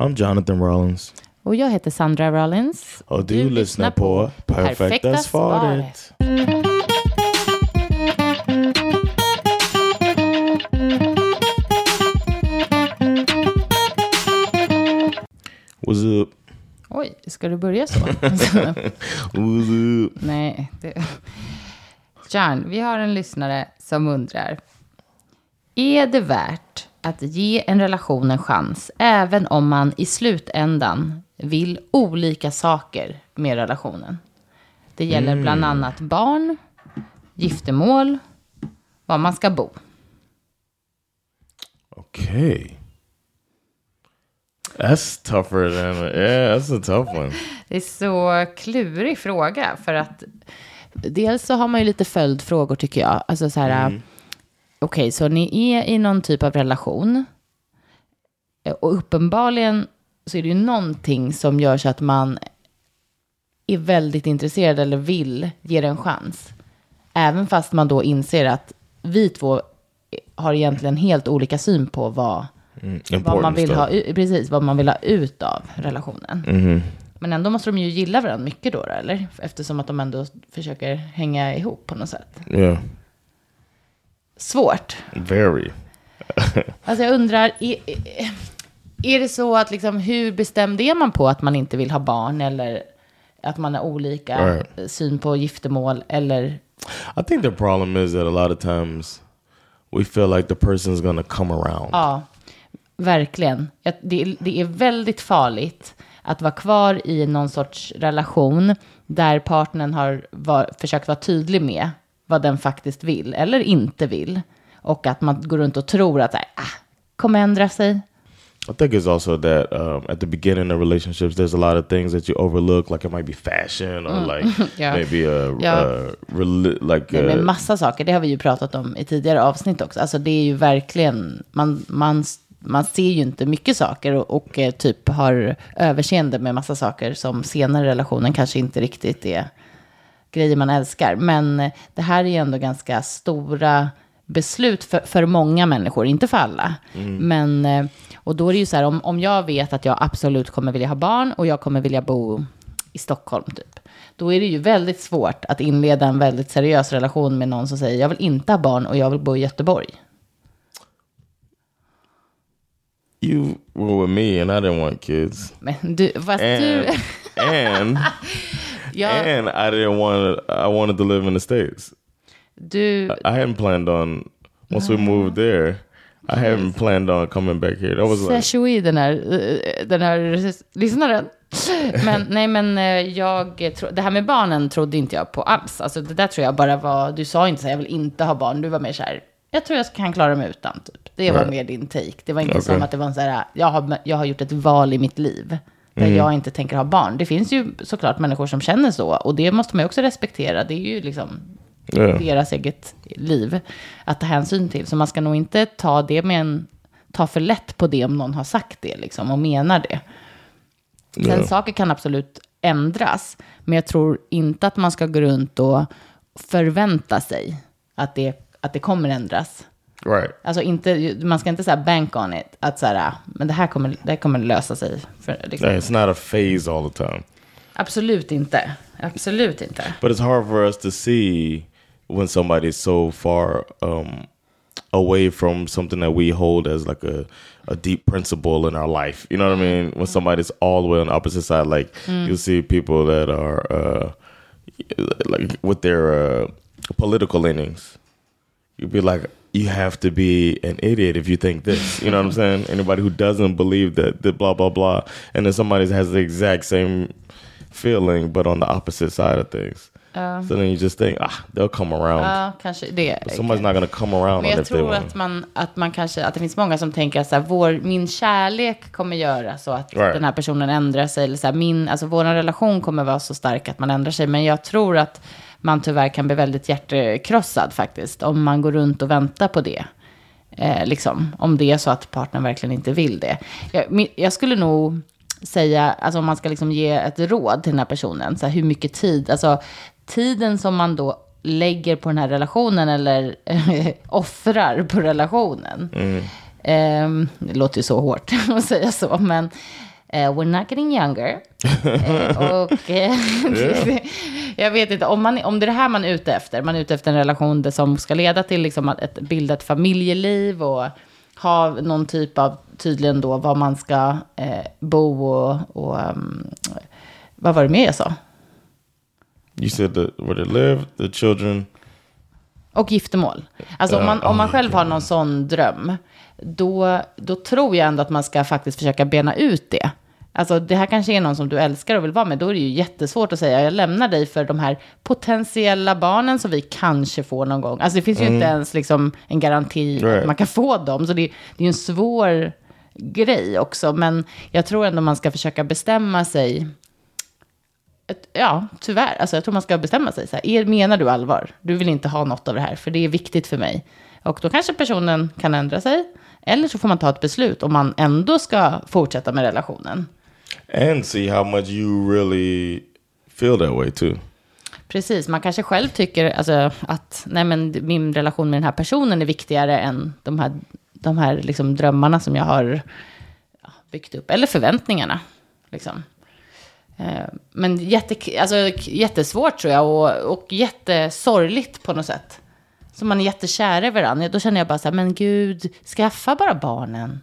I'm Jonathan Rollins. Och jag heter Sandra Rollins. Och du, lyssnar på Perfekta svaret. What's up? Oj, ska du börja så? What's up? Nej. Det... John, vi har en lyssnare som undrar. Är det värt att ge en relation en chans även om man i slutändan vill olika saker med relationen? Det gäller bland annat barn, giftermål, var man ska bo. Okay. That's tougher than yeah, that's a tough one. Det är så klurig fråga för att dels så har man ju lite följdfrågor tycker jag. Alltså så här, okej, så ni är i någon typ av relation Eh, och uppenbarligen så är det ju någonting som gör så att man är väldigt intresserad eller vill ge det en chans. Även fast man då inser att vi två har egentligen helt olika syn på vad, vad man vill ha, precis, vad man vill ha ut av relationen. Men ändå måste de ju gilla varandra mycket då, eller? Eftersom att de ändå försöker hänga ihop på något sätt. Yeah, Svårt. very. Alltså jag undrar, är, är det så att liksom, hur bestämd är man på att man inte vill ha barn? Eller att man har olika Right. syn på giftermål? Eller, I think the problem is that a lot of times we feel like the person's gonna come around. ja, verkligen. Det, är- det är väldigt farligt att vara kvar i någon sorts relation där partnern har var, försökt vara tydlig med vad den faktiskt vill eller inte vill. Och att man går runt och tror att här, ah, kommer ändra sig. I think it's also that um, at the beginning of relationships, there's a lot of things that you overlook, like it might be fashion or like Yeah. maybe a, Yeah. a like Nej, men uh, massa saker, det har vi ju pratat om i tidigare avsnitt också. Alltså det är ju verkligen, man, man, man ser ju inte mycket saker och, och eh, typ har överseende med massa saker som senare i relationen kanske inte riktigt är grejer man älskar. Men eh, det här är ju ändå ganska stora beslut för, för många människor, inte för alla. Men, eh, och då är det ju så här, om, om jag vet att jag absolut kommer vilja ha barn och jag kommer vilja bo i Stockholm typ. Då är det ju väldigt svårt att inleda en väldigt seriös relation med någon som säger jag vill inte ha barn och jag vill bo i Göteborg. you were with me and I didn't want kids, Men du, fast du, and ja, and I didn't want I wanted to live in the states. du, I hadn't planned on once we moved there. I hadn't planned on coming back here. That was like Sashoi, den här, den här lyssnaren. Men nej, men eh, jag, tro, det här med barnen trodde inte jag på alls. Alltså det där tror jag bara var, du sa inte så här, jag vill inte ha barn. Du var mer så här, jag tror jag kan klara mig utan. Typ. Det var Right. mer din take. Det var inte Okej. som att det var en så här, jag har, jag har gjort ett val i mitt liv. Där Mm. jag inte tänker ha barn. Det finns ju såklart människor som känner så. Och det måste man ju också respektera. Det är ju liksom yeah. deras eget liv att ta hänsyn till. Så man ska nog inte ta det med en, ta för lätt på det om någon har sagt det liksom och menar det. Sen Ja. saker kan absolut ändras, men jag tror inte att man ska gå runt och förvänta sig att det, att det kommer ändras. Right. Alltså inte, man ska inte säga bank on it, att så här, "Ah, men det här kommer, det här kommer lösa sig. För, liksom. Yeah, It's not a phase all the time. Absolut inte, absolut inte. But it's hard for us to see when somebody's so far um, away from something that we hold as like a, a deep principle in our life. You know what I mean? When somebody's all the way on the opposite side, like you'll see people that are uh, like with their uh, political leanings. You'd be like, you have to be an idiot if you think this. You know what I'm saying? Anybody who doesn't believe that, that blah blah blah, and then somebody has the exact same feeling but on the opposite side of things. So then you just think, ah, they'll come around. Ja, kanske det. But somebody's not gonna come around Men jag tror att man, att man kanske, att det finns många som tänker att så här, vår, min kärlek kommer göra så att Right. den här personen ändrar sig. Eller så här, min, alltså vår relation kommer vara så stark att man ändrar sig. Men jag tror att man tyvärr kan bli väldigt hjärtekrossad faktiskt. Om man går runt och väntar på det. Eh, liksom, om det är så att partnern verkligen inte vill det. Jag, jag skulle nog säga, alltså om man ska liksom ge ett råd till den här personen, så här, hur mycket tid, alltså tiden som man då lägger på den här relationen eller offrar på relationen. Ehm, det låter ju så hårt att säga så, men eh, we're not getting younger. Eh, och eh, jag vet inte, om, man, om det är det här man är ute efter, man är ute efter en relation som ska leda till liksom att ett, bilda ett familjeliv och ha någon typ av, tydligen då, var man ska eh, bo och, och ehm, vad var det mer jag sa? You said that where they live, the children. Och giftermål. Alltså om man, om man själv har någon sån dröm, då, då tror jag ändå att man ska faktiskt försöka bena ut det. Alltså det här kanske är någon som du älskar och vill vara med, då är det ju jättesvårt att säga jag lämnar dig för de här potentiella barnen som vi kanske får någon gång. Alltså det finns ju inte ens liksom en garanti Right. att man kan få dem, så det, det är ju en svår grej också. Men jag tror ändå man ska försöka bestämma sig ja, tyvärr. Alltså, jag tror man ska bestämma sig. Så här, är, menar du allvar? Du vill inte ha något av det här, för det är viktigt för mig. Och då kanske personen kan ändra sig. Eller så får man ta ett beslut om man ändå ska fortsätta med relationen. And see how much you really feel that way too. Precis, man kanske själv tycker alltså, att nej, men min relation med den här personen är viktigare än de här, de här liksom, drömmarna som jag har byggt upp. Eller förväntningarna. Liksom. Eh, men jätte, alltså, jättesvårt tror jag och, och jättesorgligt på något sätt. Så man är jättekär i varandra. Då känner jag bara så här, men gud, skaffa bara barnen.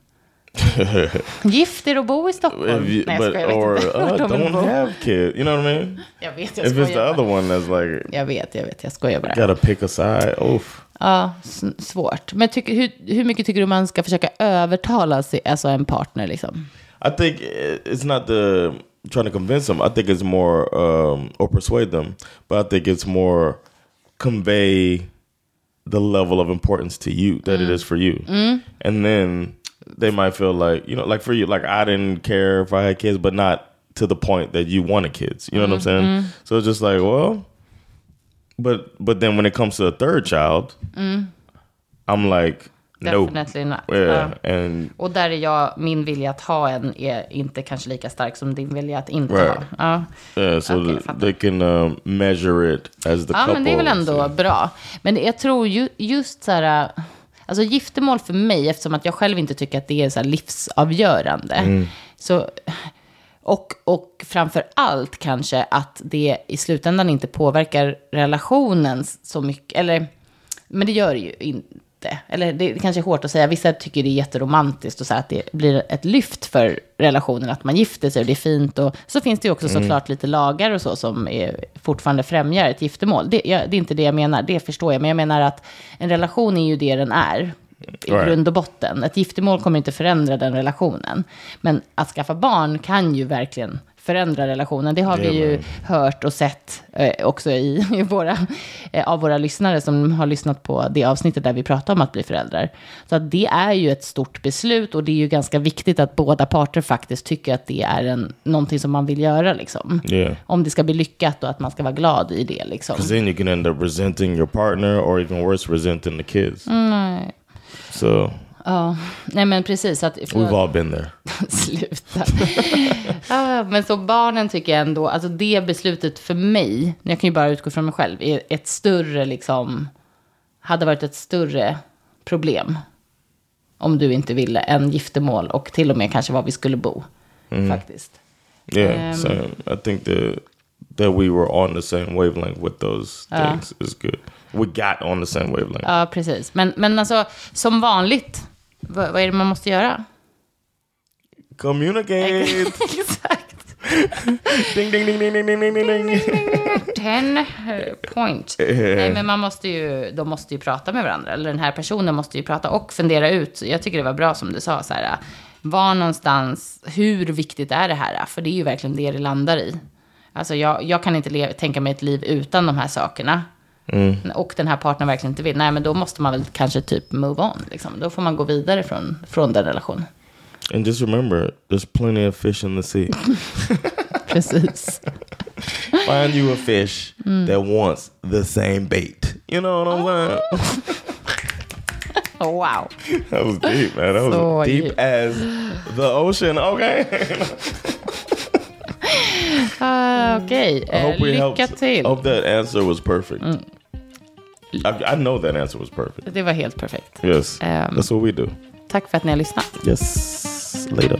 Gift er och bo i Stockholm. You, Nej, jag skojar, or uh, don't have kids. You know what I mean? Jag vet, jag If it's the other one that's like Jag vet, jag vet, jag skojar bara. gotta pick a side. Oof. Ja, svårt. Men tycker, hur, hur mycket tycker du man ska försöka övertala sig, alltså en partner liksom? I think it's not the trying to convince them. I think it's more um, or persuade them, but I think it's more convey the level of importance to you that it is for you, and then they might feel like you know, like for you, like I didn't care if I had kids, but not to the point that you wanted kids. You know what I'm saying? So it's just like, well, but but then when it comes to a third child, I'm like, no, Definitely not. yeah, Ja. and Och där är jag, min vilja att ha en är inte kanske lika stark som din vilja att inte Right. ha. Ja. Yeah, so Okay, they can um, measure it as the ja, couple. men det är väl ändå so- bra. Men jag tror ju, just så här, alltså giftermål för mig, eftersom att jag själv inte tycker att det är så livsavgörande. Så, och, och framför allt kanske att det i slutändan inte påverkar relationen så mycket. Eller, men det gör det ju inte. Eller det kanske är hårt att säga. Vissa tycker det är jätteromantiskt och så att det blir ett lyft för relationen att man gifter sig och det är fint. Och så finns det ju också såklart lite lagar och så som är, fortfarande främjar ett giftermål. Det, jag, det är inte det jag menar, det förstår jag. Men jag menar att en relation är ju det den är i grund och botten. Ett giftermål kommer inte förändra den relationen. Men att skaffa barn kan ju verkligen förändra relationen. Det har vi ju hört och sett eh, också i, i våra, eh, av våra lyssnare som har lyssnat på det avsnittet där vi pratar om att bli föräldrar. Så att det är ju ett stort beslut och det är ju ganska viktigt att båda parter faktiskt tycker att det är en, någonting som man vill göra. Liksom. Yeah. Om det ska bli lyckat och att man ska vara glad i det. Liksom. Then you can end up resenting your partner or even worse, resenting the kids. Mm. So Ja, nej men precis. Att, we've all been there. Sluta. ja, men så barnen tycker jag ändå, alltså det beslutet för mig, jag kan ju bara utgå från mig själv, är ett större liksom, hade varit ett större problem. Om du inte ville, än giftermål och till och med kanske var vi skulle bo. Faktiskt. Yeah, Um, same. I think that that we were on the same wavelength with those things is good. We got on the same wavelength. Ja, precis. Men, men alltså, som vanligt, vad, vad är det man måste göra? Communicate! Exakt. ding, ding, ding, ding, ding, ding, ding, ding. Ten point. Eh. Nej, men man måste ju, de måste ju prata med varandra. Eller den här personen måste ju prata och fundera ut. Jag tycker det var bra som du sa, så här, var någonstans, hur viktigt är det här? För det är ju verkligen det det landar i. Alltså jag, jag kan inte tänka mig ett liv utan de här sakerna. Och den här partnern verkligen inte vill. Nej, men då måste man väl kanske typ move on. Liksom. Då får man gå vidare från, från den relationen. And just remember, there's plenty of fish in the sea. Precis. Find you a fish that wants the same bait. You know what I'm saying? Wow. That was deep, man. That was So deep deep. as the ocean. Okay. Ah, Okej, I hope eh, lycka helped. till. Hope that answer was perfect. I, I know that answer was perfect. Det var helt perfekt. Yes, Um, that's what we do. Tack för att ni har lyssnat. Yes, later.